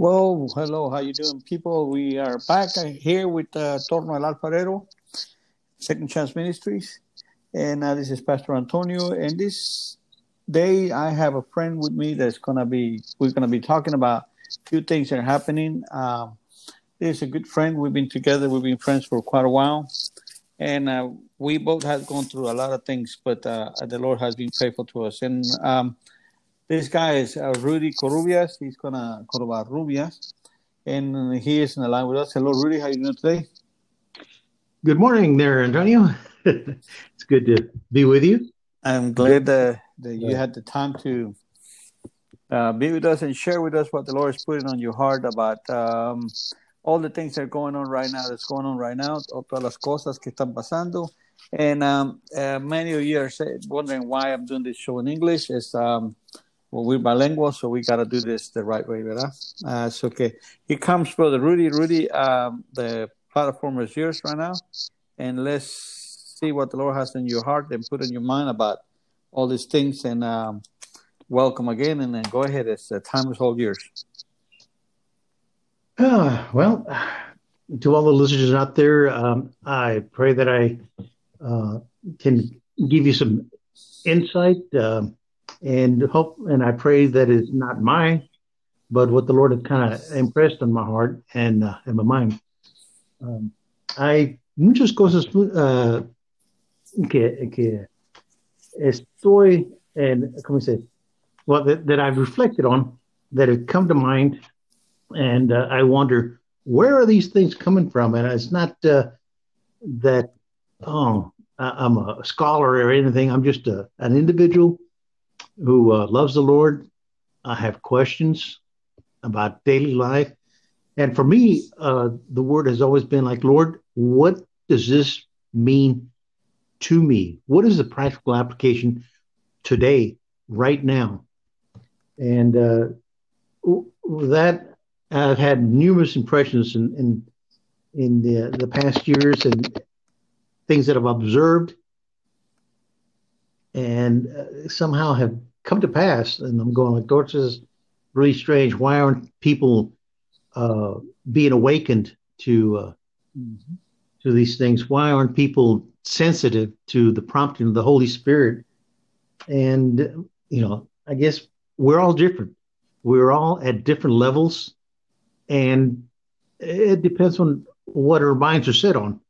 Well, hello, how you doing, people? We are back here with uh, Torno El Alfarero, Second Chance Ministries, and uh, this is Pastor Antonio. And this day, I have a friend with me that's gonna be. We're gonna be talking about a few things that are happening. Um, this is a good friend. We've been together. We've been friends for quite a while, and uh, we both have gone through a lot of things. But uh, the Lord has been faithful to us, and. Um, this guy is uh, Rudy Corubias. He's gonna Rubias, and he is in the line with us. Hello, Rudy. How you doing today? Good morning, there, Antonio. it's good to be with you. I'm glad that, that you had the time to uh, be with us and share with us what the Lord is putting on your heart about um, all the things that are going on right now. That's going on right now. Todas las cosas que están pasando. And um, uh, many of you are wondering why I'm doing this show in English. Is um, well, we're bilingual, so we got to do this the right way, ¿verdad? Uh, so, okay. Here comes Brother Rudy. Rudy, um, the platform is yours right now. And let's see what the Lord has in your heart and put in your mind about all these things. And um, welcome again. And then go ahead. It's the time is all yours. Uh, well, to all the listeners out there, um, I pray that I uh, can give you some insight. Um, and hope and I pray that it's not mine, but what the Lord has kind of impressed on my heart and uh, in my mind. Um, hay muchas cosas uh, que, que estoy and ¿cómo se well that, that I've reflected on that have come to mind, and uh, I wonder where are these things coming from? And it's not uh, that oh I'm a scholar or anything. I'm just a, an individual who uh, loves the Lord. I have questions about daily life. And for me, uh, the word has always been like, Lord, what does this mean to me? What is the practical application today, right now? And uh, that I've had numerous impressions in, in, in the, the past years and things that I've observed and uh, somehow have come to pass. And I'm going like, this is really strange. Why aren't people uh, being awakened to uh, mm-hmm. to these things? Why aren't people sensitive to the prompting of the Holy Spirit? And you know, I guess we're all different. We're all at different levels, and it depends on what our minds are set on.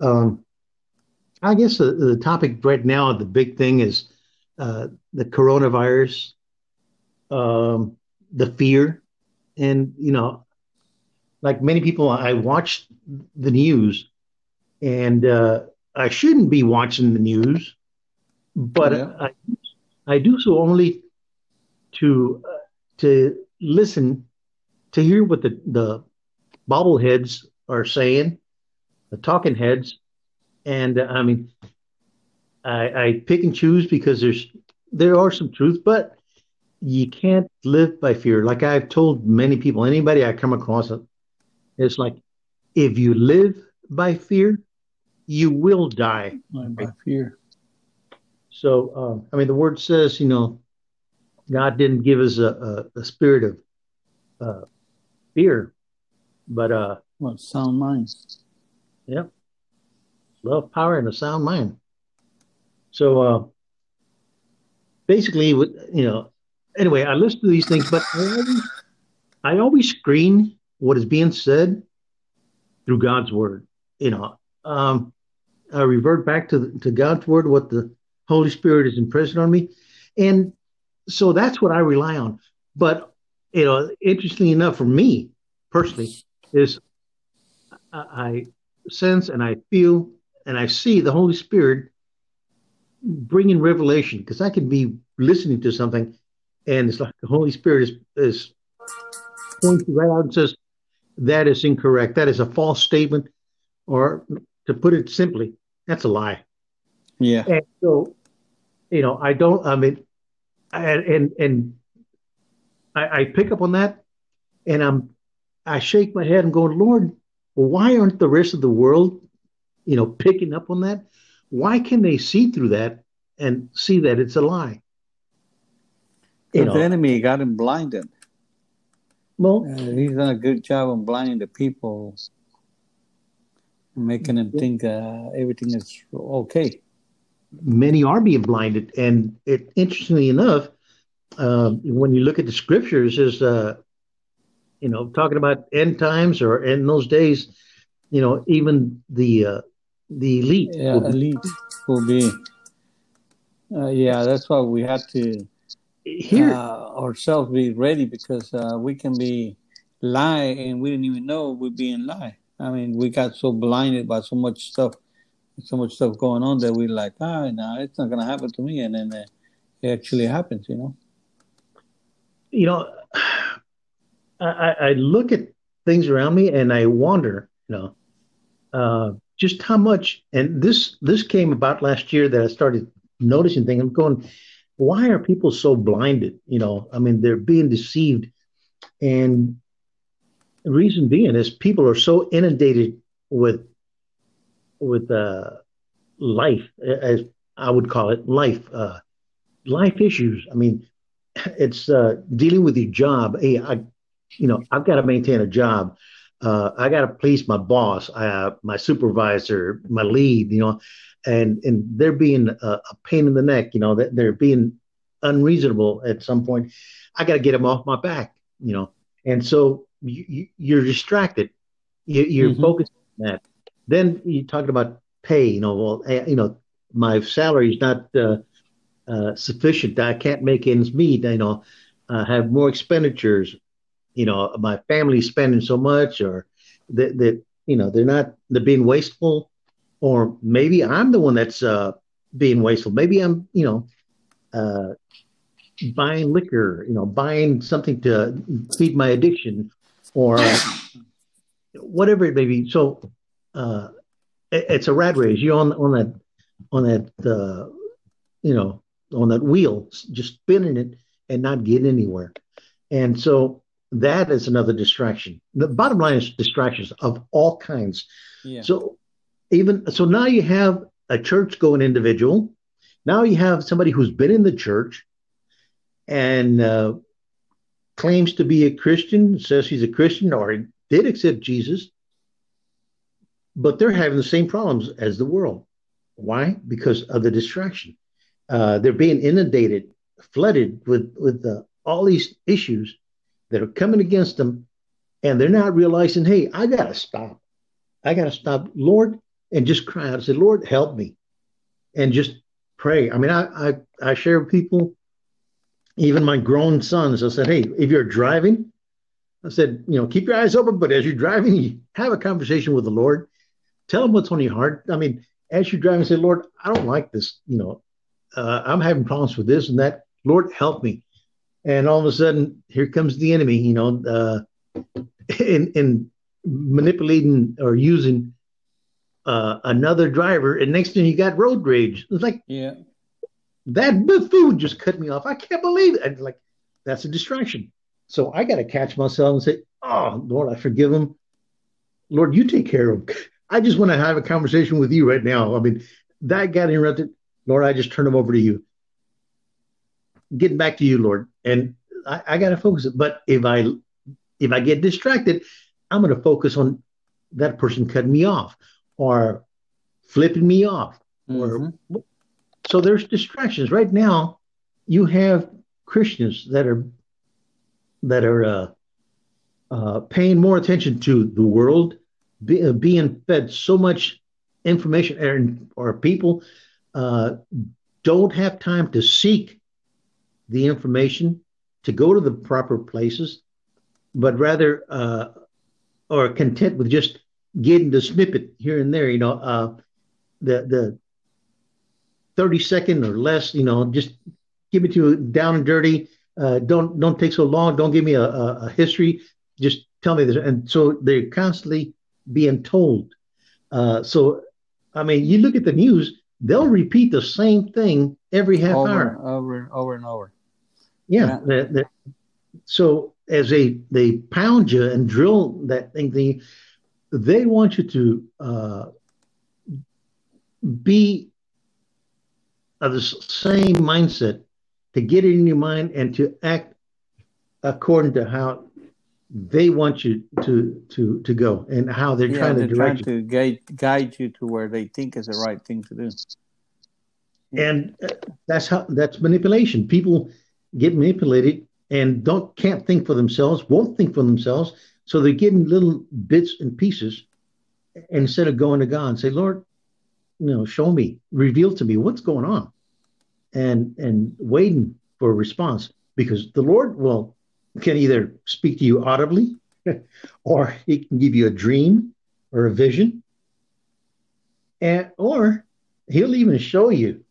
Um, I guess the, the topic right now, the big thing is uh, the coronavirus, um, the fear, and you know, like many people, I watch the news, and uh, I shouldn't be watching the news, but yeah. I, I do so only to uh, to listen to hear what the the bobbleheads are saying, the talking heads, and uh, I mean, I, I pick and choose because there's there are some truth, but you can't live by fear. Like I've told many people, anybody I come across, it's like if you live by fear, you will die by fear. So, uh, I mean, the word says, you know, God didn't give us a, a, a spirit of uh, fear, but uh, well, sound mind. Yep, love, power, and a sound mind. So uh, basically, you know, anyway, I listen to these things, but I always, I always screen what is being said through God's word. You know, um, I revert back to to God's word, what the Holy Spirit is impressing on me, and so that's what I rely on. But you know, interestingly enough, for me personally, is I, I sense and I feel and I see the Holy Spirit bringing revelation because I could be listening to something and it's like the Holy Spirit is, is pointing right out and says, that is incorrect. That is a false statement. Or to put it simply, that's a lie. Yeah. And so, you know, I don't, I mean, and, and, and I, I pick up on that and I'm, I shake my head and go, Lord, why aren't the rest of the world, you know, picking up on that? Why can they see through that and see that it's a lie? You the enemy got him blinded. Well, uh, he's done a good job of blinding the people, making them think uh, everything is okay. Many are being blinded, and it interestingly enough, uh, when you look at the scriptures, is uh, you know talking about end times or in those days, you know even the uh, the elite, yeah, will elite will be. Uh, yeah, that's why we have to here uh, ourselves be ready because uh, we can be lie and we didn't even know we're being lie. I mean, we got so blinded by so much stuff, so much stuff going on that we're like, ah, no, it's not gonna happen to me, and then uh, it actually happens, you know. You know, I, I look at things around me and I wonder, you know, uh, just how much. And this this came about last year that I started noticing things. I'm going, why are people so blinded? You know, I mean, they're being deceived. And the reason being is people are so inundated with with uh, life, as I would call it, life uh, life issues. I mean, it's uh, dealing with your job. Hey, I, you know, I've got to maintain a job. Uh, I got to please my boss, uh, my supervisor, my lead. You know, and and they're being a, a pain in the neck. You know, that they're being unreasonable at some point. I got to get them off my back. You know, and so you, you, are distracted. You, are mm-hmm. focused on that. Then you're talking about pay. You know, well, eh, you know, my salary is not uh, uh, sufficient. I can't make ends meet. You know, I have more expenditures. You know, my family's spending so much, or that that you know they're not they're being wasteful or maybe I'm the one that's uh, being wasteful. Maybe I'm, you know, uh, buying liquor, you know, buying something to feed my addiction, or whatever it may be. So uh, it, it's a rat race. You're on on that on that uh, you know on that wheel, just spinning it and not getting anywhere. And so that is another distraction. The bottom line is distractions of all kinds. Yeah. So even so now you have a church going individual. Now you have somebody who's been in the church and uh, claims to be a Christian, says he's a Christian or did accept Jesus, but they're having the same problems as the world. Why? Because of the distraction. Uh, they're being inundated, flooded with with uh, all these issues that are coming against them, and they're not realizing, hey, I got to stop. I got to stop. Lord, and just cry out and say, Lord, help me. And just pray. I mean, I, I, I share with people, even my grown sons, I said, hey, if you're driving, I said, you know, keep your eyes open, but as you're driving, you have a conversation with the Lord. Tell him what's on your heart. I mean, as you're driving, say, Lord, I don't like this. You know, uh, I'm having problems with this and that. Lord, help me. And all of a sudden, here comes the enemy, you know, uh, in, in manipulating or using uh, another driver, and next thing you got road rage. It's like, yeah, that buffoon just cut me off. I can't believe it. And like, that's a distraction. So I got to catch myself and say, oh, Lord, I forgive him. Lord, you take care of him. I just want to have a conversation with you right now. I mean, that got interrupted. Lord, I just turn him over to you. Getting back to you, Lord. And I, I got to focus. But if I if I get distracted, I'm going to focus on that person cutting me off or flipping me off mm-hmm. or so there's distractions right now you have christians that are that are uh, uh, paying more attention to the world be, uh, being fed so much information and or people uh, don't have time to seek the information to go to the proper places but rather uh, are content with just getting the snippet here and there, you know, uh, the the 30 second or less, you know, just give it to you down and dirty. Uh, don't don't take so long. Don't give me a, a, a, history. Just tell me this. And so they're constantly being told. Uh, so, I mean, you look at the news; they'll repeat the same thing every half over, hour, over and over and over. Yeah. yeah. The, the, so as they they pound you and drill that thing, the they want you to uh, be of the same mindset, to get it in your mind and to act according to how they want you to to to go and how they're Yeah, trying to they're direct trying you. to guide guide you to where they think is the right thing to do. and uh, that's how that's manipulation people get manipulated and don't can't think for themselves won't think for themselves. So they're getting little bits and pieces instead of going to god and say lord you know show me reveal to me what's going on. And and waiting for a response because the lord will can either speak to you audibly or he can give you a dream or a vision. And or he'll even show you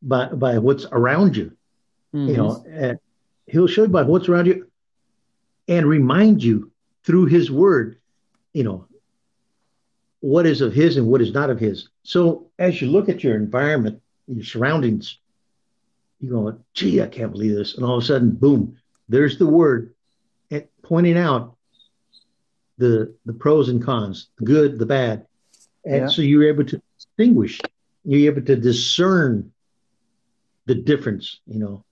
by by what's around you. You know, mm-hmm. and he'll show you by what's around you and remind you through his word, you know, what is of his and what is not of his. So as you look at your environment, your surroundings, you go, gee, I can't believe this. And all of a sudden, boom, there's the word and pointing out the the pros and cons, the good, the bad. And Yeah. so you're able to distinguish, you're able to discern the difference, you know.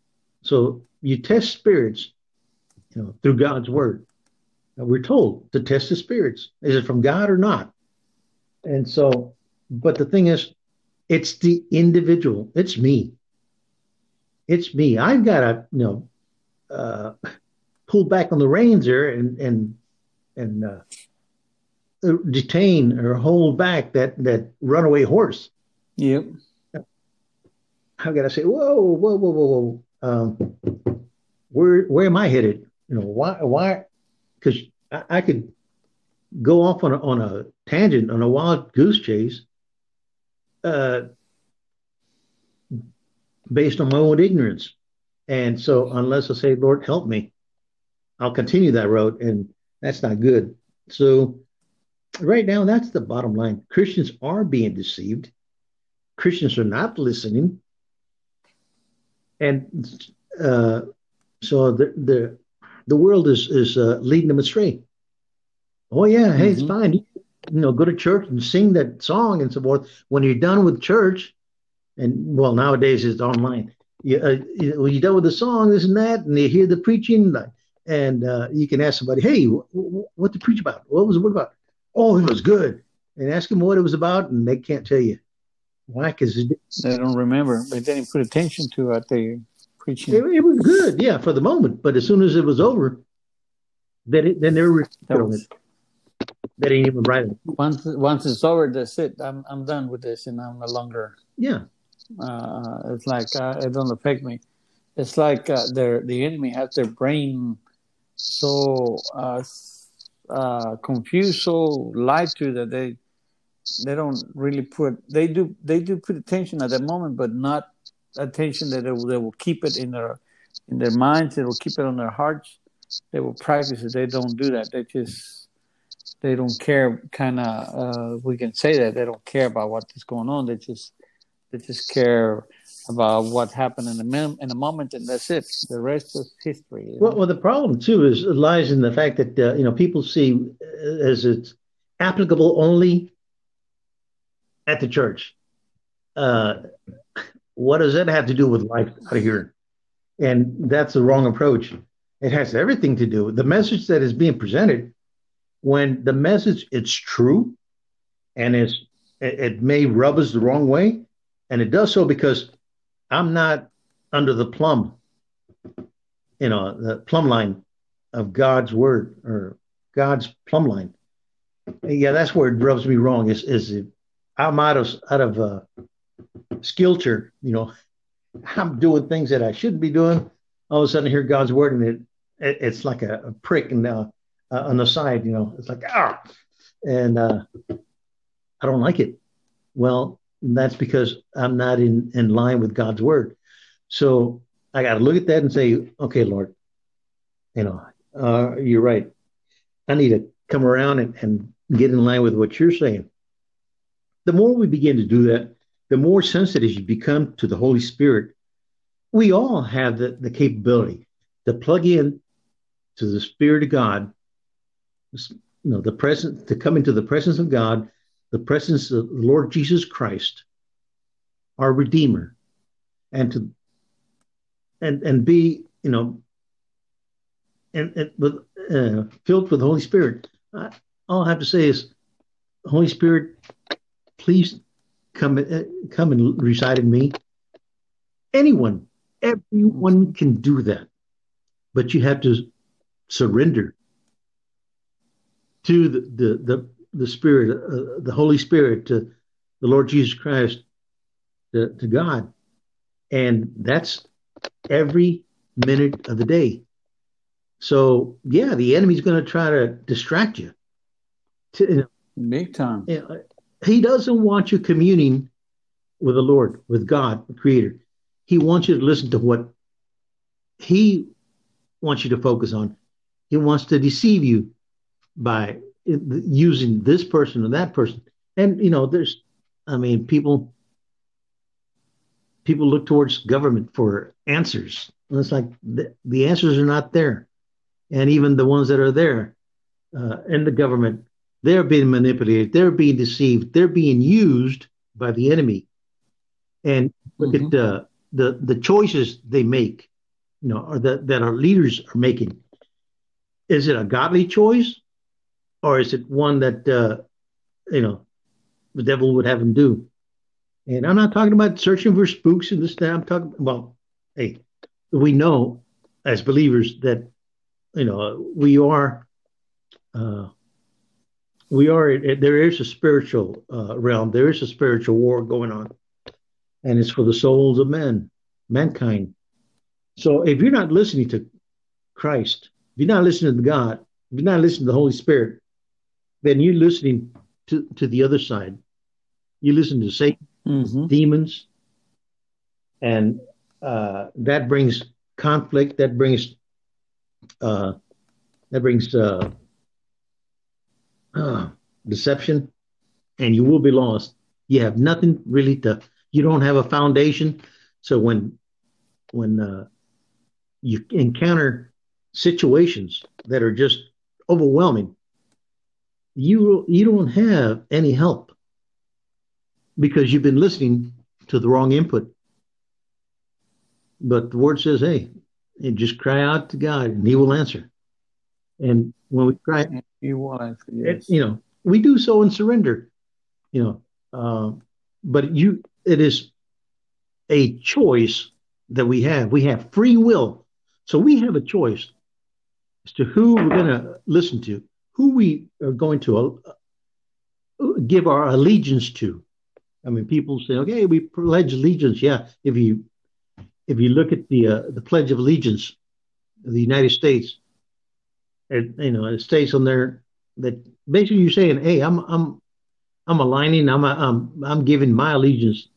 So you test spirits, you know, through God's word. And we're told to test the spirits. Is it from God or not? And so, but the thing is, it's the individual. It's me. It's me. I've got to, you know, uh, pull back on the reins there and and and uh, detain or hold back that that runaway horse. Yep. I've got to say, whoa, whoa, whoa, whoa, whoa. Um, where where am I headed? You know, why why? Because I, I could go off on a, on a tangent on a wild goose chase, uh, based on my own ignorance, and so unless I say, Lord, help me, I'll continue that road, and that's not good. So right now, that's the bottom line. Christians are being deceived. Christians are not listening and uh, so the the the world is is uh, leading them astray. Oh yeah, hey, it's Mhm. fine. You, you know, go to church and sing that song and so forth. When you're done with church, and well, nowadays it's online. You, uh, you, when you're done with the song, this and that, and you hear the preaching, like, and uh, you can ask somebody, "Hey, wh- wh- what to preach about? What was it about?" Oh, it was good. And ask them what it was about, and they can't tell you. Why? Because it, They don't remember. They didn't put attention to what they preaching. It, it was good, yeah, for the moment. But as soon as it was over, then it, then they were That was, it. They didn't even write it. once once it's over, that's it. I'm I'm done with this, and I'm no longer. Yeah, Uh, it's like uh, it don't affect me. It's like uh, their the enemy has their brain so uh, uh, confused, so lied to that they they don't really put they do they do put attention at that moment, but not attention that they will, they will keep it in their in their minds. They will keep it on their hearts. They will practice it. They don't do that. They just they don't care. Kind of uh, we can say that they don't care about what is going on. They just they just care about what happened in the mem- in the moment, and that's it. The rest is history. you Well, know? well, the problem too is lies in the fact that uh, you know people see uh, as it's applicable only at the church. Uh, what does that have to do with life out of here? And that's the wrong approach. It has everything to do with the message that is being presented. When the message it's true, and it's it, it may rub us the wrong way, and it does so because I'm not under the plumb you know, the plumb line of God's word or God's plumb line. Yeah, that's where it rubs me wrong. Is is I'm out of out of uh, skilture, you know, I'm doing things that I shouldn't be doing. All of a sudden, I hear God's word, and it, it it's like a, a prick and uh, uh, on the side. You know, it's like ah, and uh, I don't like it. Well, that's because I'm not in in line with God's word. So I got to look at that and say, okay, Lord, you know, uh, you're right. I need to come around and, and get in line with what you're saying. The more we begin to do that, the more sensitive you become to the Holy Spirit. We all have the, the capability to plug in to the Spirit of God, you know, the presence to come into the presence of God, the presence of the Lord Jesus Christ, our Redeemer, and to and and be you know and, and with uh, filled with the Holy Spirit. I, all I have to say is, Holy Spirit, please come uh, come and reside in me. Anyone, everyone can do that, but you have to surrender to the the the, the Spirit, uh, the Holy Spirit, to the Lord Jesus Christ, to, to God, and that's every minute of the day. So yeah, the enemy's going to try to distract you. To, you know, Big time. You know, he doesn't want you communing with the Lord, with God, the Creator. He wants you to listen to what He wants you to focus on. He wants to deceive you by using this person or that person. And you know, there's, I mean, people people look towards government for answers. And it's like the, the answers are not there, and even the ones that are there uh, in the government, they're being manipulated, they're being deceived, they're being used by the enemy. And look mm-hmm. at the the the choices they make, you know, or that that our leaders are making. Is it a godly choice, or is it one that uh, you know the devil would have them do? And I'm not talking about searching for spooks and this that. I'm talking well, hey, we know as believers that you know we are uh, we are there is a spiritual uh, realm. There is a spiritual war going on and it's for the souls of men mankind. So if you're not listening to christ if you're not listening to god if you're not listening to the holy spirit then you're listening to, to the other side. You listen to satan mm-hmm. demons and uh, that brings conflict that brings uh, that brings uh, uh, deception, and you will be lost. You have nothing really to. You don't have a foundation. So when when uh, you encounter situations that are just overwhelming, you you don't have any help because you've been listening to the wrong input. But the word says, "Hey, just cry out to God, and He will answer." And when we cry, He will answer. Yes. It, you know, we do so in surrender. You know, uh, but you, it is a choice that we have. We have free will, so we have a choice as to who we're going to listen to, who we are going to uh, give our allegiance to. I mean, people say, "Okay, we pledge allegiance." Yeah, if you if you look at the uh, the Pledge of Allegiance of the United States, it, you know, it states on there that basically you're saying, "Hey, I'm I'm I'm aligning, I'm I'm I'm giving my allegiance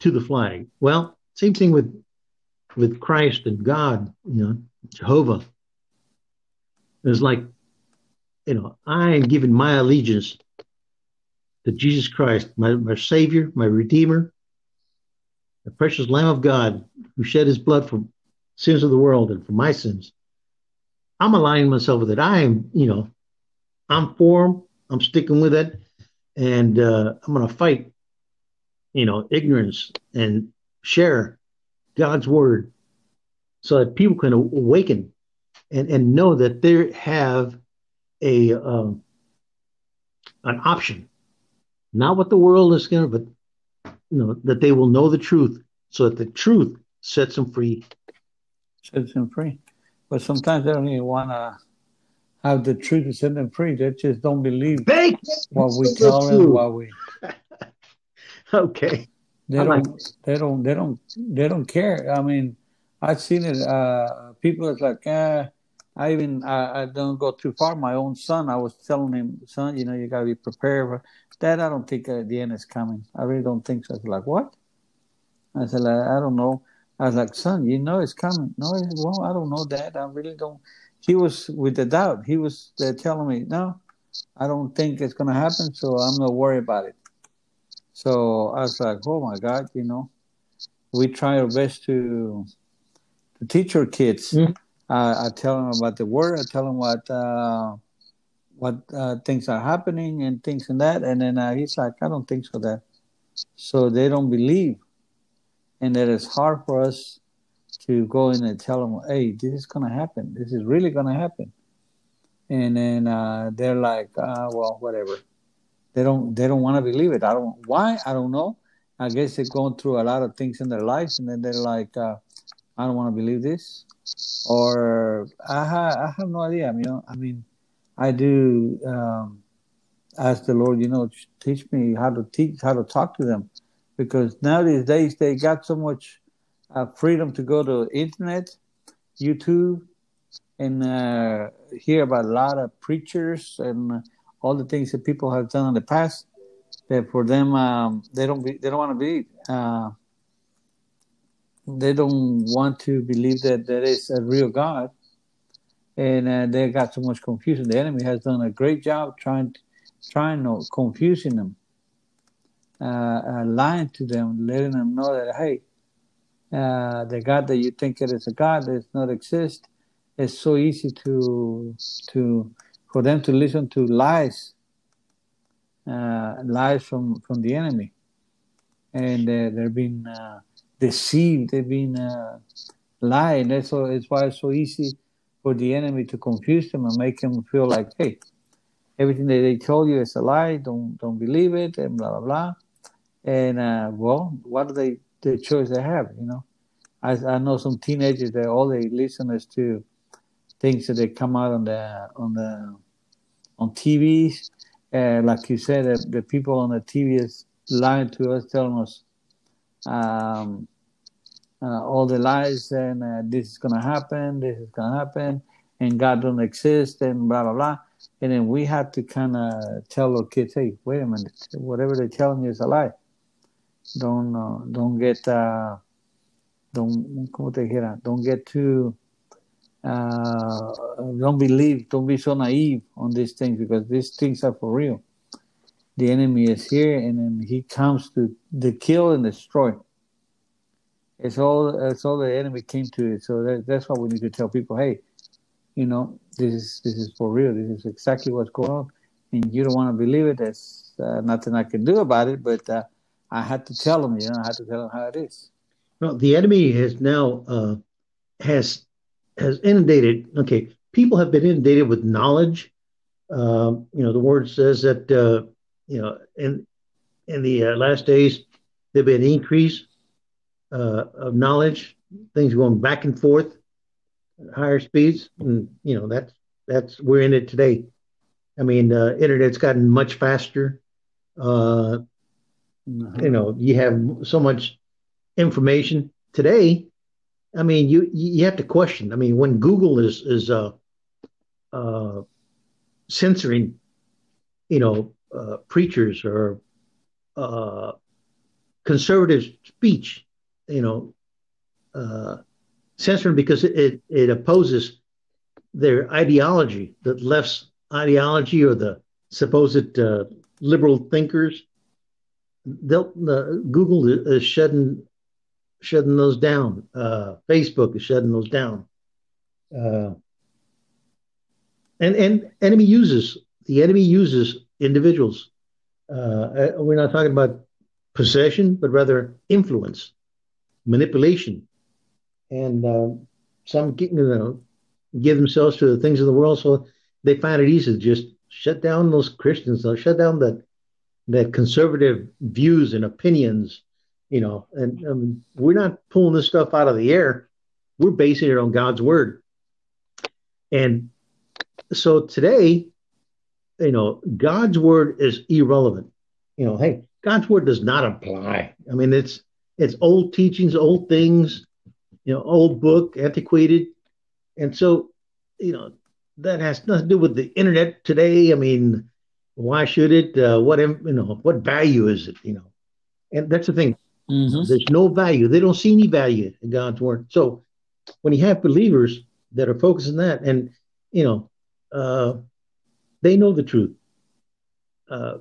to the flag." Well, same thing with with Christ and God, you know, Jehovah. It's like, you know, I am giving my allegiance to Jesus Christ, my, my Savior, my Redeemer, the precious Lamb of God who shed his blood for sins of the world and for my sins. I'm aligning myself with it. I am, you know, I'm for him. I'm sticking with it, and uh, I'm going to fight, you know, ignorance and share God's word, so that people can awaken and and know that they have a um, an option, not what the world is going to, but you know that they will know the truth, so that the truth sets them free. Sets them free, but sometimes they don't even want to have the truth to set them free. They just don't believe they what we tell them. What we okay. They I don't. Like they don't. They don't. They don't care. I mean, I've seen it. Uh, people are like, eh, I even I, I, don't go too far. My own son, I was telling him, son, you know, you got to be prepared. For, Dad, I don't think uh, the end is coming. I really don't think so. I was like, what? I said, I, I don't know. I was like, son, you know it's coming. No, well, I don't know, Dad. I really don't he was with the doubt. He was uh, telling me, no, I don't think it's going to happen, so I'm not worried about it. So I was like, oh my God, you know, we try our best to to teach our kids. Mm-hmm. Uh, I tell them about the word. I tell them what uh, what uh, things are happening and things and that. And then uh, he's like, I don't think so. That so they don't believe, and that it's hard for us to go in and tell them, "Hey, this is gonna happen. This is really gonna happen." And then uh, they're like, uh, "Well, whatever." They don't they don't want to believe it. I don't why I don't know. I guess they're going through a lot of things in their lives, and then they're like, uh, "I don't want to believe this," or I ha- I have no idea. I mean, I mean, I do um, ask the Lord, you know, teach me how to teach how to talk to them, because nowadays they got so much uh, freedom to go to internet, YouTube, and uh, hear about a lot of preachers and all the things that people have done in the past. That for them, um, they don't be, they don't want to believe. Uh, they don't want to believe that there is a real God, and uh, they got so much confusion. The enemy has done a great job trying, trying to confusing them, uh, uh, lying to them, letting them know that hey, uh, the God that you think it is a God does not exist. It's so easy to to for them to listen to lies, uh, lies from from the enemy, and uh, they're being uh, deceived. They've been uh, lied. That's so. It's why it's so easy for the enemy to confuse them and make them feel like, hey, everything that they told you is a lie. Don't don't believe it, and blah blah blah. And uh, well, what are they the choice they have, you know. I, I know some teenagers that all they listeners to things that they come out on the on the on TVs. Uh, like you said, the, the people on the TV is lying to us, telling us um, uh, all the lies, and uh, this is gonna happen, this is gonna happen, and God don't exist, and blah blah blah. And then we have to kind of tell our kids, hey, wait a minute, whatever they're telling you is a lie don't uh, don't get uh, don't como te dijera? Don't get too uh, don't believe don't be so naive on these things because these things are for real. The enemy is here and then he comes to to kill and destroy. It's all it's all the enemy came to it. So that, that's why we need to tell people hey you know this is this is for real. This is exactly what's going on. And you don't want to believe it. There's uh, nothing i can do about it but uh, I had to tell them, you know, I had to tell them how it is. Well, the enemy has now uh, has has inundated. Okay, people have been inundated with knowledge. Uh, you know, the word says that uh, you know in in the uh, last days there'll be an increase uh, of knowledge. Things going back and forth, at higher speeds, and you know that's that's we're in it today. I mean, uh, internet's gotten much faster. Uh, Mm-hmm. You know, you have so much information today. I mean, you you have to question. I mean, when Google is is uh, uh, censoring, you know, uh, preachers or uh, conservative speech, you know, uh, censoring because it, it, it opposes their ideology, the left's ideology or the supposed uh, liberal thinkers they'll uh, Google is shutting shutting those down. Uh, Facebook is shutting those down. Uh, and and enemy uses the enemy uses individuals. Uh, uh, we're not talking about possession, but rather influence, manipulation, and uh, some you know give themselves to the things of the world, so they find it easy to just shut down those Christians, they'll shut down that that conservative views and opinions, you know, and um, we're not pulling this stuff out of the air. We're basing it on God's word. And so today, you know, God's word is irrelevant. You know, hey, God's word does not apply. I mean, it's it's old teachings, old things, you know, old book, antiquated. And so, you know, that has nothing to do with the internet today. I mean, why should it? Uh, what you know? What value is it? You know, and that's the thing. Mm-hmm. There's no value. They don't see any value in God's word. So when you have believers that are focused on that, and you know, uh, they know the truth. Uh,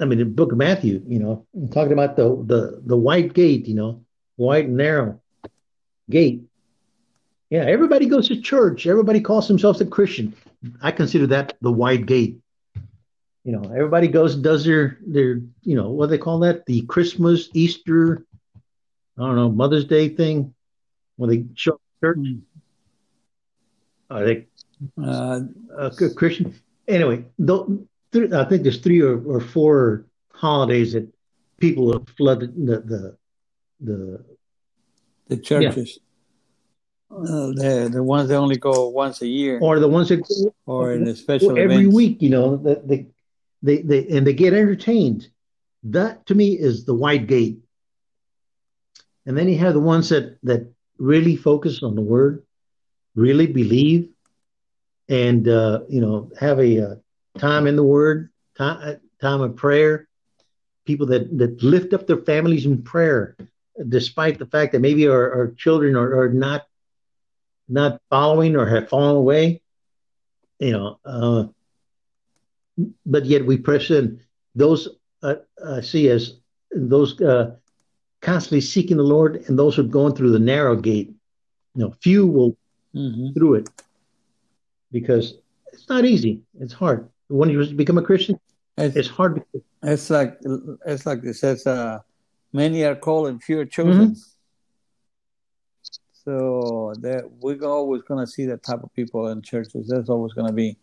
I mean, the book of Matthew, you know, I'm talking about the the the white gate, you know, white and narrow gate. Yeah, everybody goes to church. Everybody calls themselves a Christian. I consider that the white gate you know, everybody goes and does their their you know what do they call that the Christmas Easter I don't know Mother's Day thing, when they show up church? Mm. Are they uh, uh, Christian? Anyway, th- I think there's three or, or four holidays that people have flooded the the the, the churches. Yeah. Uh, the the ones that only go once a year, or the ones that go, or in a special every events. week. You know, that they, they they and they get entertained. That to me is the white gate. And then you have the ones that that really focus on the word, really believe, and uh, you know have a, a uh, time in the word, time, uh, time of prayer. People that that lift up their families in prayer, despite the fact that maybe our, our children are, are not not following or have fallen away. You know, uh, but yet we press in. Those uh, I see as those uh, constantly seeking the Lord and those who are going through the narrow gate. You know, few will mm-hmm. through it because it's not easy. It's hard. When you become a Christian, it's, it's hard. It's like it's like it says, uh, many are called and few are chosen. Mm-hmm. So that we're always going to see that type of people in churches. There's always going to be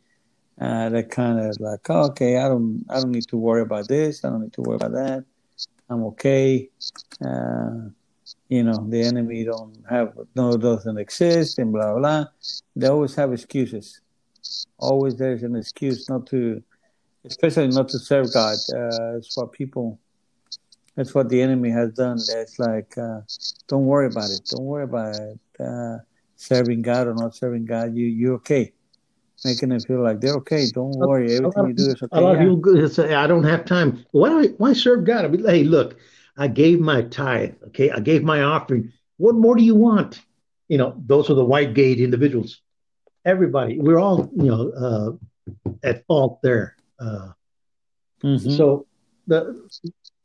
uh, that kind of like, oh, okay, I don't, I don't need to worry about this. I don't need to worry about that. I'm okay. Uh, you know, the enemy don't have no doesn't exist and blah blah. They always have excuses. Always there's an excuse not to, especially not to serve God. Uh, it's what people. That's what the enemy has done. That's like, uh, don't worry about it. Don't worry about it. Uh, serving God or not serving God, you you okay making them feel like they're okay. Don't worry, everything you do is okay. A lot of people say, "I don't have time." Why do I, why serve God? I mean, hey, look, I gave my tithe. Okay, I gave my offering. What more do you want? You know, those are the white gate individuals. Everybody, we're all you know uh, at fault there. Uh, mm-hmm. So the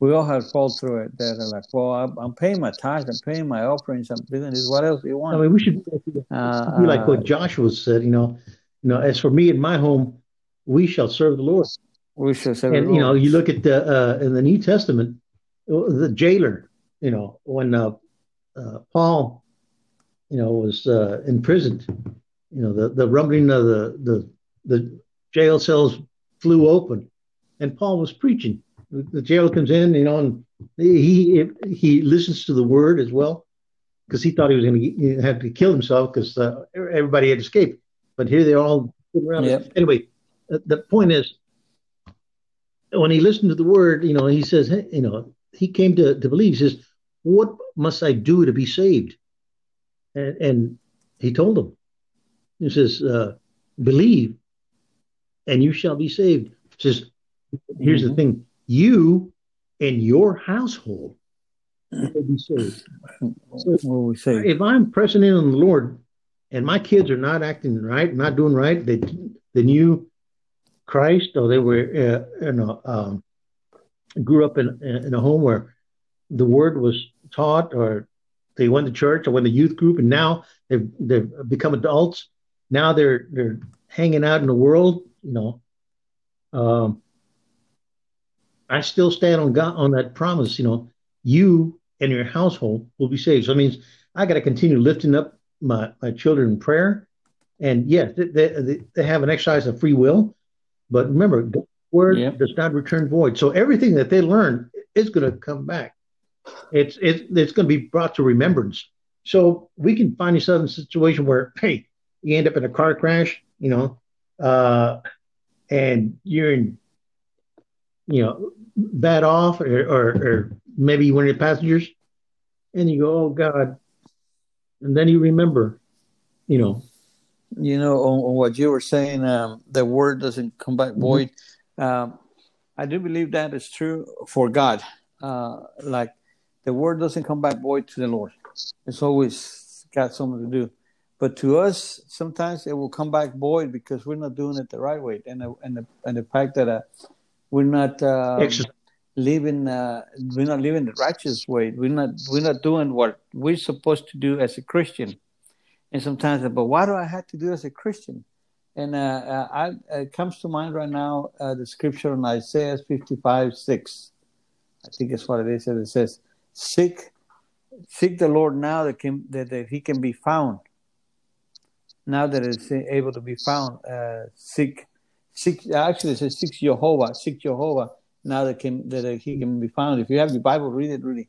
we all have fall through it. That are like, well, I'm, I'm, paying my tithes, I'm paying my offerings, I'm doing this. What else do you want? I mean, we should uh, be like what Joshua said. You know, you know, as for me and my home, we shall serve the Lord. We shall serve. And you know, you look at the uh, in the New Testament, the jailer. You know, when uh, uh, Paul, you know, was uh, imprisoned, you know, the the rumbling of the the the jail cells flew open, and Paul was preaching. The jailer comes in, you know, and he he listens to the word as well, because he thought he was going to have to kill himself because uh, everybody had escaped but here they're all around. Yep. Anyway, the point is, when he listened to the word, you know, he says, hey, you know, he came to, to believe. He says, "What must I do to be saved?" And, and he told them, he says, uh, "Believe, and you shall be saved." He says, "Here's mm-hmm. the thing: you and your household will be saved." So if I'm pressing in on the Lord, and my kids are not acting right, not doing right, they the new Christ, or they were uh, you know um, grew up in in a home where the word was taught, or they went to church, or went to youth group, and now they've they've become adults. Now they're they're hanging out in the world, you know. Um, I still stand on God on that promise, you know. You and your household will be saved. So it means I got to continue lifting up my, my children in prayer. And yes, they, they, they have an exercise of free will. But remember, the word yep. does not return void. So everything that they learn is going to come back. It's, it's, it's going to be brought to remembrance. So we can find yourself in a situation where, hey, you end up in a car crash, you know, uh, and you're in, you know, bad off, or, or, or maybe one of the passengers, and you go, oh God, and then you remember, you know. You know, on, on what you were saying, um, the word doesn't come back mm-hmm. void. Um, I do believe that is true for God. Uh, like the word doesn't come back void to the Lord. It's always got something to do. But to us, sometimes it will come back void because we're not doing it the right way, and the and the, and the fact that uh, we're not um, living uh, we're not living the righteous way we're not we're not doing what we're supposed to do as a christian and sometimes but why do i have to do as a christian and uh, uh I, it comes to mind right now uh, the scripture in isaiah 55 6 i think it's what it is it says seek seek the Lord now that can that, that He can be found. Now that it's able to be found, uh, seek, seek. Actually, it says seek Jehovah, seek Jehovah. Now that can that He can be found. If you have your Bible, read it. Really,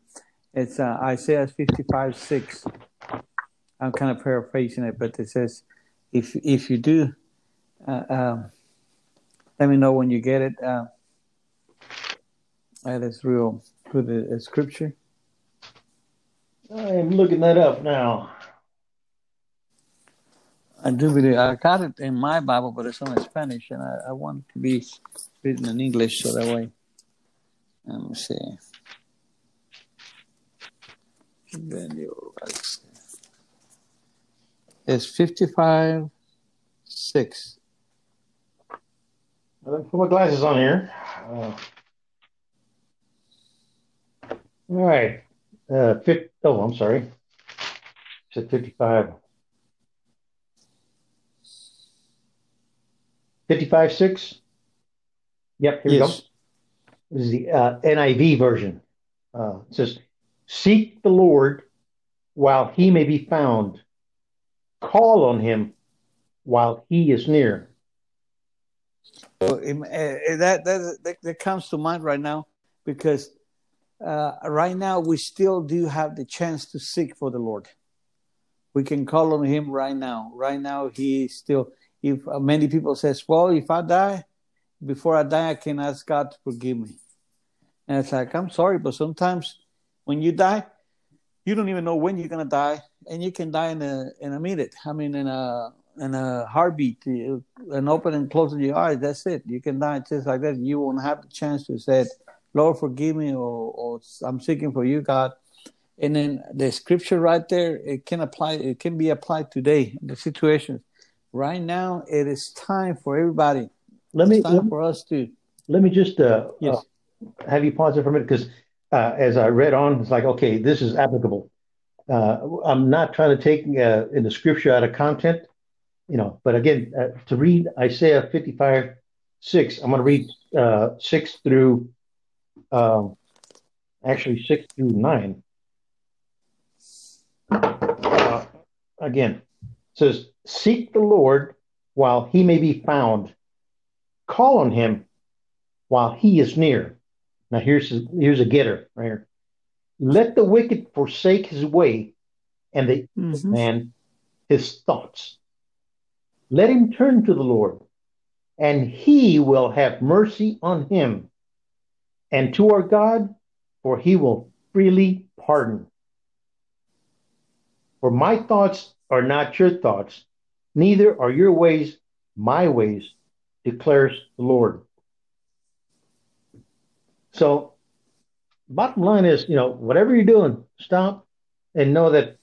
it's uh, Isaiah fifty-five six. I'm kind of paraphrasing it, but it says, if if you do, uh, um, let me know when you get it. Uh, that is real for the scripture. I am looking that up now. I do believe I got it in my Bible, but it's only Spanish, and I, I want it to be written in English so that way. Let me see. It's 55 6. I didn't put my glasses on here. Uh, all right. Uh, 50, oh, I'm sorry. Said 55. 55 6. Yep, here yes. we go. This is the uh, NIV version. Uh, it says, Seek the Lord while he may be found, call on him while he is near. So, uh, that, that, that comes to mind right now because uh, right now we still do have the chance to seek for the Lord. We can call on Him right now. Right now, He still. If uh, many people says, "Well, if I die, before I die, I can ask God to forgive me," and it's like, I'm sorry, but sometimes when you die, you don't even know when you're gonna die, and you can die in a in a minute. I mean, in a in a heartbeat, and open and closing your eyes. That's it. You can die just like that. You won't have the chance to say, Lord, forgive me, or, or I'm seeking for you, God. And then the scripture right there, it can apply, it can be applied today the situation. Right now, it is time for everybody. Let me, time let, for us to. Let me just uh, yes. uh, have you pause it for a minute because uh, as I read on, it's like, okay, this is applicable. Uh, I'm not trying to take uh, in the scripture out of content, you know, but again, uh, to read Isaiah 55, 6, I'm going to read uh, 6 through um, actually six through nine. Uh, again, says, Seek the Lord while he may be found, call on him while he is near. Now, here's a, here's a getter right here. Let the wicked forsake his way and the mm-hmm. man his thoughts. Let him turn to the Lord, and he will have mercy on him and to our God, for he will freely pardon. For my thoughts are not your thoughts, neither are your ways my ways, declares the Lord. So, bottom line is, you know, whatever you're doing, stop and know that.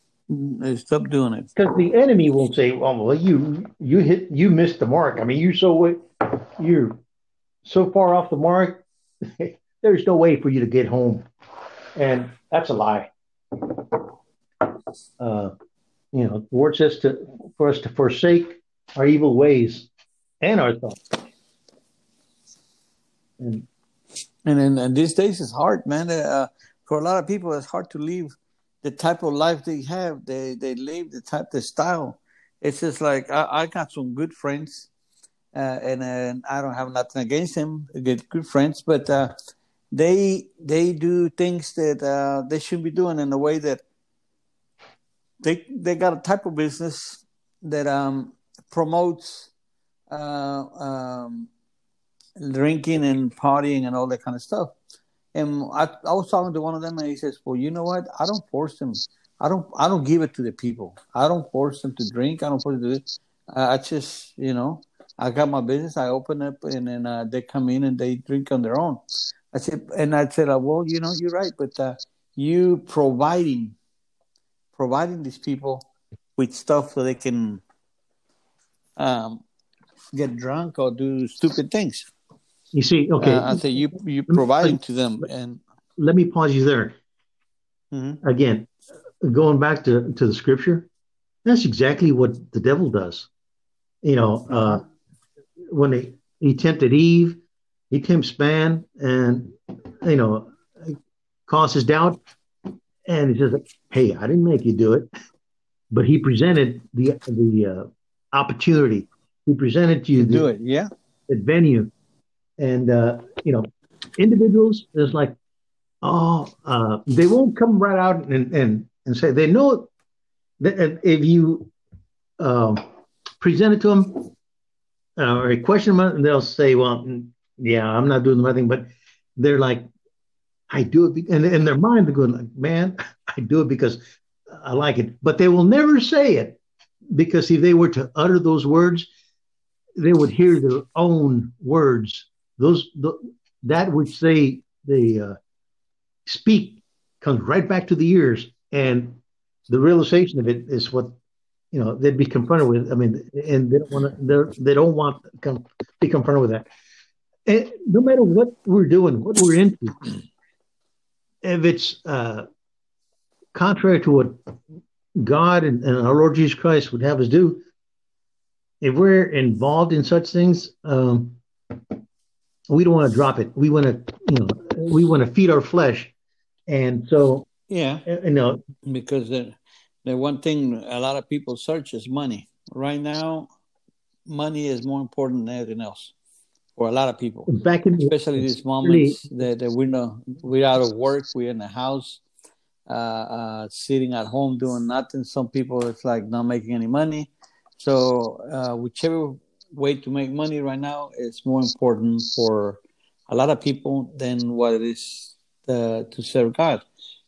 Stop doing it because the enemy will say, "Oh, well, you you hit you missed the mark. I mean, you're so you're so far off the mark. there's no way for you to get home. And that's a lie. Uh, you know, the word says to for us to forsake our evil ways and our thoughts. And and and these days it's hard, man. Uh, for a lot of people, it's hard to leave the type of life they have. They they live the type the style. It's just like I, I got some good friends, uh, and, and I don't have nothing against them. Good good friends, but uh, they they do things that uh, they should be doing in a way that they they got a type of business that um, promotes uh, um, drinking and partying and all that kind of stuff. And I, I was talking to one of them, and he says, "Well, you know what? I don't force them. I don't. I don't give it to the people. I don't force them to drink. I don't force them to do it. I just, you know, I got my business. I open up, and then uh, they come in and they drink on their own. I said, and I said, uh, well, you know, you're right, but uh, you providing providing these people with stuff so they can um, get drunk or do stupid things. You see, okay. Uh, I said you you providing to them, and let me pause you there. Mm-hmm. Again, going back to to the scripture, that's exactly what the devil does. You know, uh, when he, he tempted Eve, he tempts man and, you know, causes doubt. And he says, "Hey, I didn't make you do it, but he presented the the uh, opportunity. He presented to you do it, yeah, the venue, and uh, you know, individuals is like, oh, uh, they won't come right out and and and say they know that if you uh, present it to them uh, or a question them, and they'll say, well, yeah, I'm not doing nothing, but they're like, I do it, be-, and in their mind they're going, like, man, I do it because I like it, but they will never say it because if they were to utter those words, they would hear their own words. Those the, that which they they uh, speak comes right back to the ears, and the realization of it is what you know they'd be confronted with. I mean, and they don't want to. They don't want to be confronted with that. And no matter what we're doing, what we're into, if it's uh, contrary to what God and, and, our Lord Jesus Christ would have us do, if we're involved in such things, um, we don't want to drop it. We want to, you know, we want to feed our flesh, and so yeah, you know, because the the one thing a lot of people search is money. Right now, money is more important than anything else for a lot of people. Back in especially these moments that, that we're we're out of work, we're in the house, uh, uh, sitting at home doing nothing. Some people it's like not making any money. So uh, whichever way to make money right now is more important for a lot of people than what it is uh, to serve God.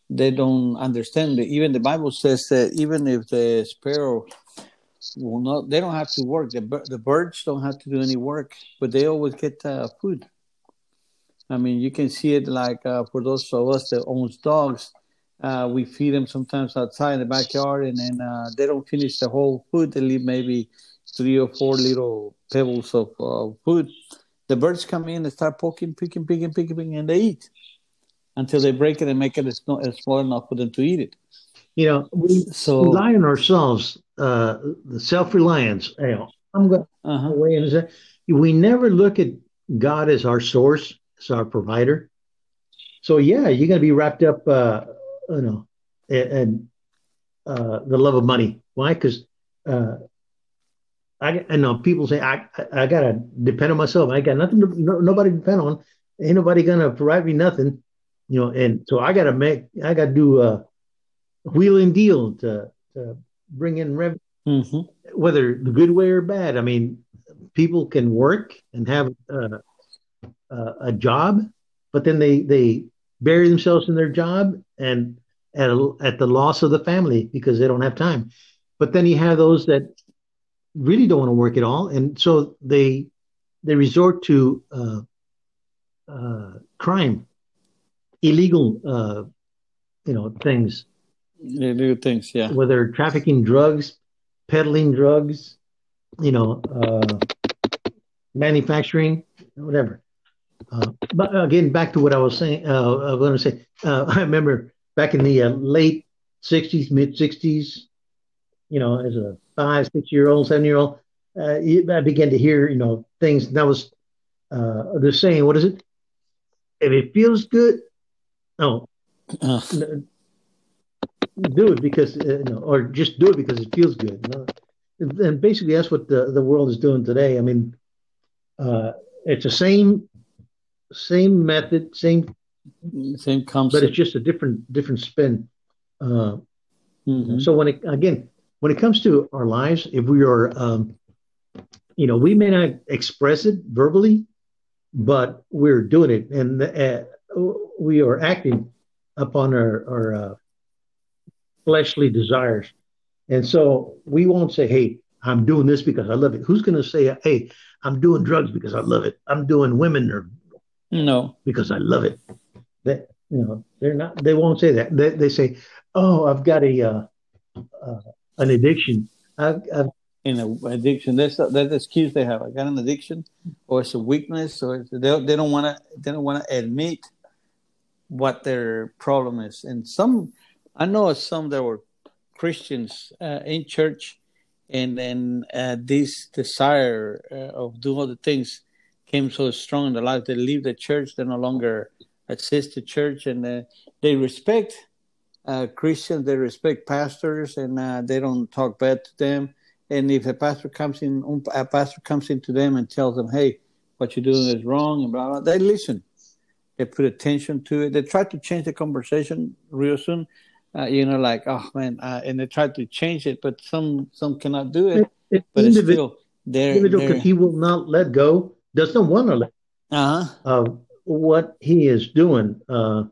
They don't understand that even the Bible says that even if the sparrow will not, they don't have to work. The, the birds don't have to do any work, but they always get uh, food. I mean, you can see it like uh, for those of us that owns dogs, uh, we feed them sometimes outside in the backyard, and then uh, they don't finish the whole food. They leave maybe three or four little pebbles of uh, food. The birds come in and start poking, picking, picking, picking, picking, and they eat until they break it and make it small enough for them to eat it. You know, we so, rely on ourselves, uh, the self reliance. I'm going uh-huh. away we never look at God as our source, as our provider. So yeah, you're going to be wrapped up, uh, you know, and uh, the love of money. Why? Because uh, I, I know people say I, I, I gotta depend on myself. I got nothing to no, nobody to depend on. Ain't nobody gonna provide me nothing, you know. And so I gotta make I gotta do a wheel and deal to, to bring in revenue, mm-hmm. whether the good way or bad. I mean, people can work and have uh, uh, a job, but then they they bury themselves in their job and at a, at the loss of the family because they don't have time. But then you have those that really don't want to work at all, and so they they resort to uh, uh, crime, illegal, uh, you know, things. Illegal things, yeah. Whether trafficking drugs, peddling drugs, you know, uh, manufacturing, whatever. Uh, but again, back to what I was saying. Uh, I was going to say. I remember back in the late '60s, mid '60s, you know, as a five, six year old, seven year old, uh, I began to hear, you know, things. That was uh, the saying. What is it? If it feels good, no, uh. do it because, uh, you know, or just do it because it feels good. You know? And basically, that's what the the world is doing today. I mean, uh, it's the same same method, same same concept, but it's just a different different spin. Uh, mm-hmm. So when it again, when it comes to our lives, if we are, um, you know, we may not express it verbally, but we're doing it, and uh, we are acting upon our, our uh, fleshly desires. And so we won't say, "Hey, I'm doing this because I love it." Who's going to say, "Hey, I'm doing drugs because I love it. I'm doing women or no because I love it." That you know, they're not. They won't say that. They, they say, "Oh, I've got a." Uh, uh, an addiction. I've, I've addiction. That's the excuse they have. I got an addiction, or it's a weakness, or they they don't want to they don't want to admit what their problem is. And some, I know some that were Christians uh, in church, and then uh, this desire uh, of doing the things came so strong in their life. They leave the church. they're no longer assist the church, and uh, they respect uh, Christians they respect pastors and uh, they don't talk bad to them. And if a pastor comes in, um, a pastor comes into them and tells them, "Hey, what you're doing is wrong," and blah blah, they listen. They put attention to it. They try to change the conversation real soon. Uh, you know, like oh man, uh, and they try to change it, but some some cannot do it. it but it's still there. Because he will not let go, doesn't want to let. Uh-huh. Of what he is doing. Uh,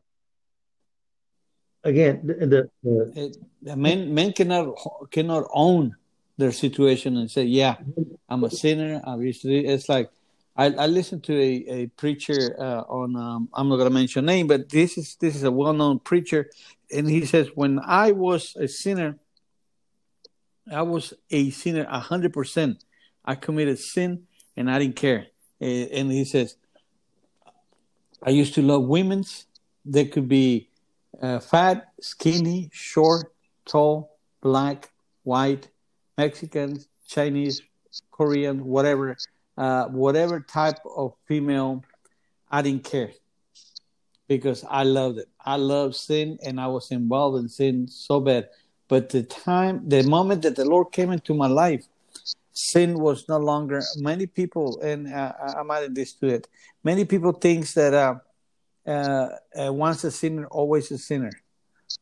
again, the, the, it, men men cannot cannot own their situation and say, "Yeah, I'm a sinner." Obviously, it's like I, I listened to a, a preacher uh, on um, I'm not going to mention name, but this is this is a well known preacher, and he says, "When I was a sinner, I was a sinner hundred percent. I committed sin, and I didn't care." And he says, "I used to love women's. They could be uh, fat, skinny, short, tall, black, white." Mexicans, Chinese, Korean, whatever, uh, whatever type of female, I didn't care because I loved it. I loved sin and I was involved in sin so bad. But the time, the moment that the Lord came into my life, sin was no longer. Many people, and uh, I'm adding this to it. Many people thinks that uh, uh, uh, once a sinner, always a sinner.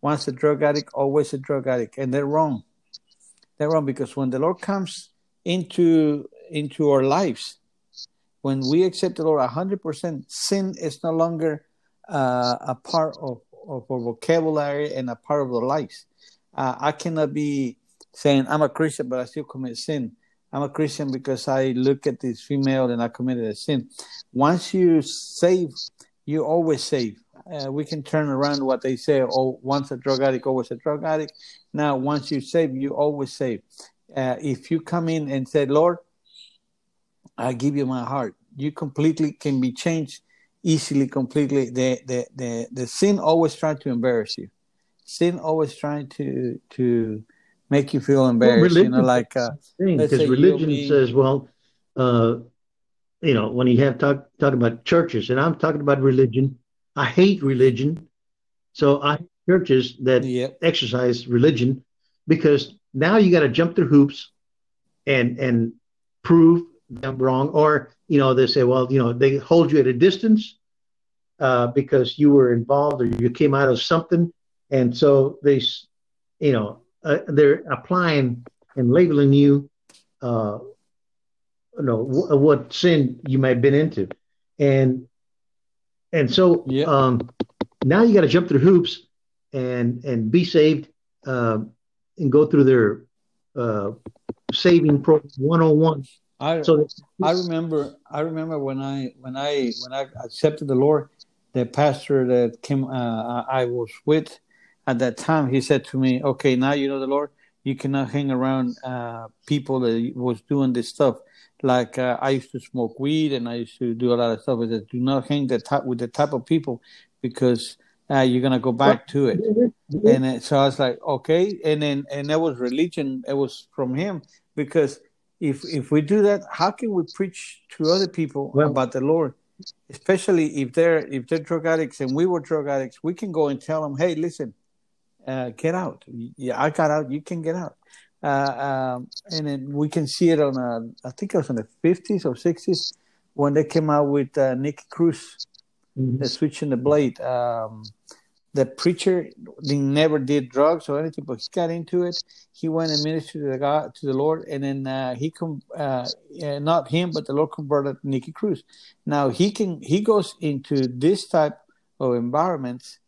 Once a drug addict, always a drug addict, and they're wrong they're wrong because when the Lord comes into into our lives, when we accept the Lord hundred percent, sin is no longer uh, a part of, of our vocabulary and a part of our lives. Uh, I cannot be saying I'm a Christian, but I still commit sin. I'm a Christian because I look at this female and I committed a sin. Once you save, you always save uh, we can turn around what they say. Oh, once a drug addict, always a drug addict. Now, once you save, you always save. Uh, if you come in and say, Lord, I give you my heart, you completely can be changed easily, completely. The the the, the sin always trying to embarrass you. Sin always trying to to make you feel embarrassed. Well, you know, like uh, because religion be, says, well, uh, you know, when you have talk talk about churches, and I'm talking about religion I hate religion. So I churches that yep. exercise religion because now you got to jump through hoops and and prove them wrong or you know they say well you know they hold you at a distance uh, because you were involved or you came out of something and so they you know uh, they're applying and labeling you uh, you know w- what sin you might have been into and and so um, now you got to jump through hoops and and be saved uh, and go through their uh, saving program 101. I so I remember I remember when I when I when I accepted the Lord, the pastor that came uh, I was with at that time, he said to me, "Okay, now you know the Lord. You cannot hang around uh, people that was doing this stuff like uh, I used to smoke weed and I used to do a lot of stuff. But do not hang the type with the type of people because uh, you're gonna go back to it. And then, so I was like, okay. And then and that was religion. It was from him because if if we do that, how can we preach to other people well, about the Lord? Especially if they're if they're drug addicts and we were drug addicts, we can go and tell them, hey, listen, uh, get out. Yeah, I got out. You can get out. Uh, um, and then we can see it on a, I think it was in the 50s or 60s when they came out with uh, Nicky Cruz, mm-hmm. the switching the blade. Um, the preacher he never did drugs or anything, but he got into it. He went and ministered to the God, to the Lord, and then uh, he com- uh, not him, but the Lord converted Nicky Cruz. Now he can he goes into this type of environments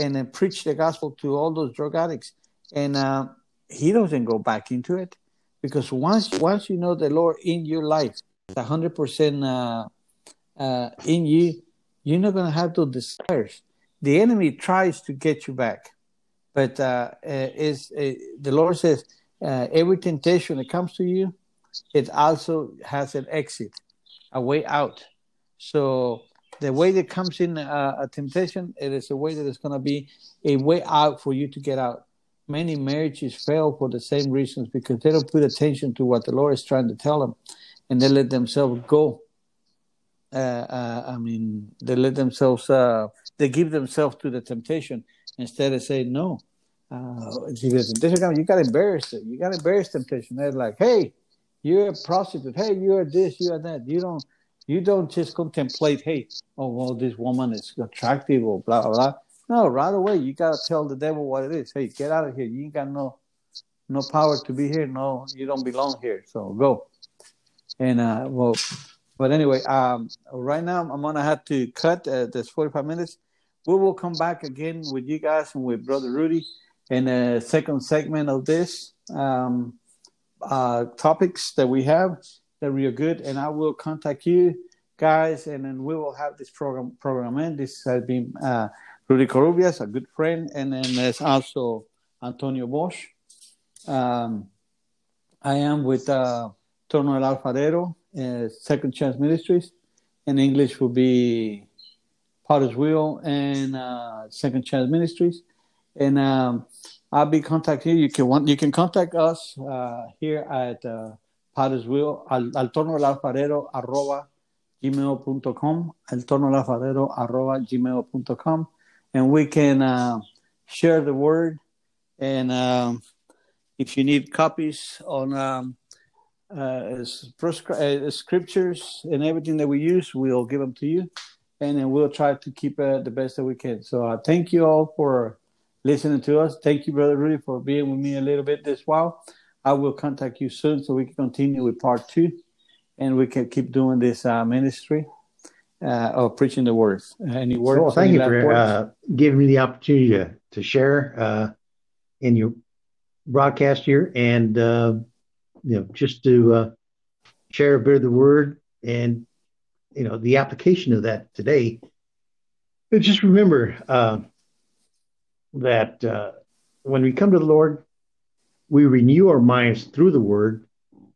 and then preach the gospel to all those drug addicts. And uh, he doesn't go back into it because once once you know the Lord in your life, the hundred percent uh, uh, in you, you're not gonna have those desires. The enemy tries to get you back, but uh, uh is the Lord says every temptation that comes to you, it also has an exit, a way out. So the way that comes in uh, a temptation, it is a way that is going to be a way out for you to get out many marriages fail for the same reasons because they don't put attention to what the Lord is trying to tell them, and they let themselves go. Uh, uh, I mean, they let themselves, uh, they give themselves to the temptation instead of saying, "No, uh, you got to embarrass it. You got to embarrass temptation. They're like, hey, you're a prostitute. Hey, you're this, you're that. You don't, you don't just contemplate. Hey, oh well, this woman is attractive or blah blah. blah. No, right away you got to tell the devil what it is. Hey, get out of here. You ain't got no, no power to be here. No, you don't belong here. So go. And uh, well, but anyway, um, right now I'm gonna have to cut. Uh, this 45 minutes. We will come back again with you guys and with Brother Rudy in a second segment of this um, uh, topics that we have that we are good, and I will contact you guys, and then we will have this program program in. This has been uh, Rudy Corubias, a good friend, and then there's also Antonio Bosch. Um, I am with uh, Torno el Alfarero, uh, Second Chance Ministries. In English will be Potter's Wheel and uh, Second Chance Ministries and um, I'll be contacting you. You can want you can contact us uh, here at uh, Wheel al, al torno del alfarero arroba gmail.com al torno del alfarero arroba gmail.com and we can uh, share the word and um, if you need copies on um, uh, uh, scriptures and everything that we use we'll give them to you and then we'll try to keep it the best that we can so uh, thank you all for listening to us. Thank you, Brother Rudy, for being with me a little bit this while. I will contact you soon so we can continue with part two and we can keep doing this uh, ministry uh, of preaching the word. Uh, any words? Well, thank you for uh, giving me the opportunity to, to share uh, in your broadcast here and, uh, you know, just to share a bit of the word and, you know, the application of that today. But just remember, that uh, when we come to the Lord, we renew our minds through the Word,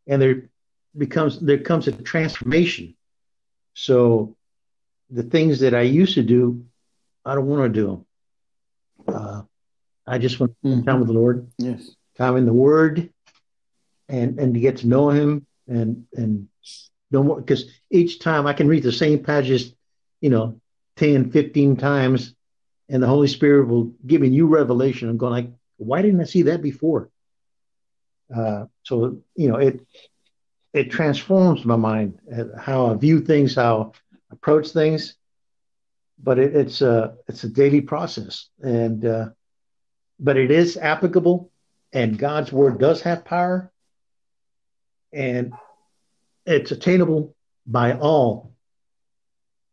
and there becomes there comes a transformation. So the things that I used to do, I don't want to do them. Uh, I just want to spend mm-hmm. time with the Lord. Yes, time in the Word, and and to get to know Him, and and no more because each time I can read the same passages, you know, 10, 15 times, and the Holy Spirit will give me new revelation. I'm going like, why didn't I see that before? Uh, so you know, it it transforms my mind, uh, how I view things, how I approach things. But it, it's a it's a daily process, and uh, but it is applicable, and God's word does have power, and it's attainable by all.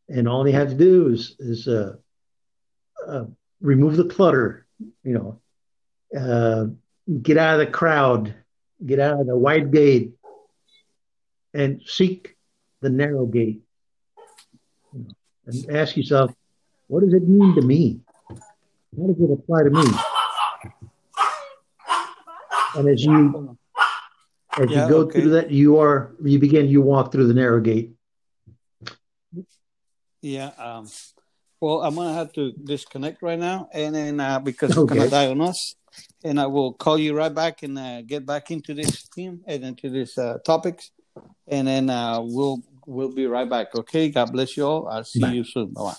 And all you have to do is is uh, uh, remove the clutter, you know, uh, get out of the crowd, get out of the wide gate, and seek the narrow gate. You know, and ask yourself, what does it mean to me? How does it apply to me? And as you as yeah, you go okay. through that, you are you begin you walk through the narrow gate. Yeah. Um, well, I'm gonna have to disconnect right now, and then uh, because okay. it's gonna die on us, and I will call you right back and uh, get back into this theme and into this uh, topics, and then uh, we'll we'll be right back. Okay. God bless you all. I'll see Bye. you soon. Bye.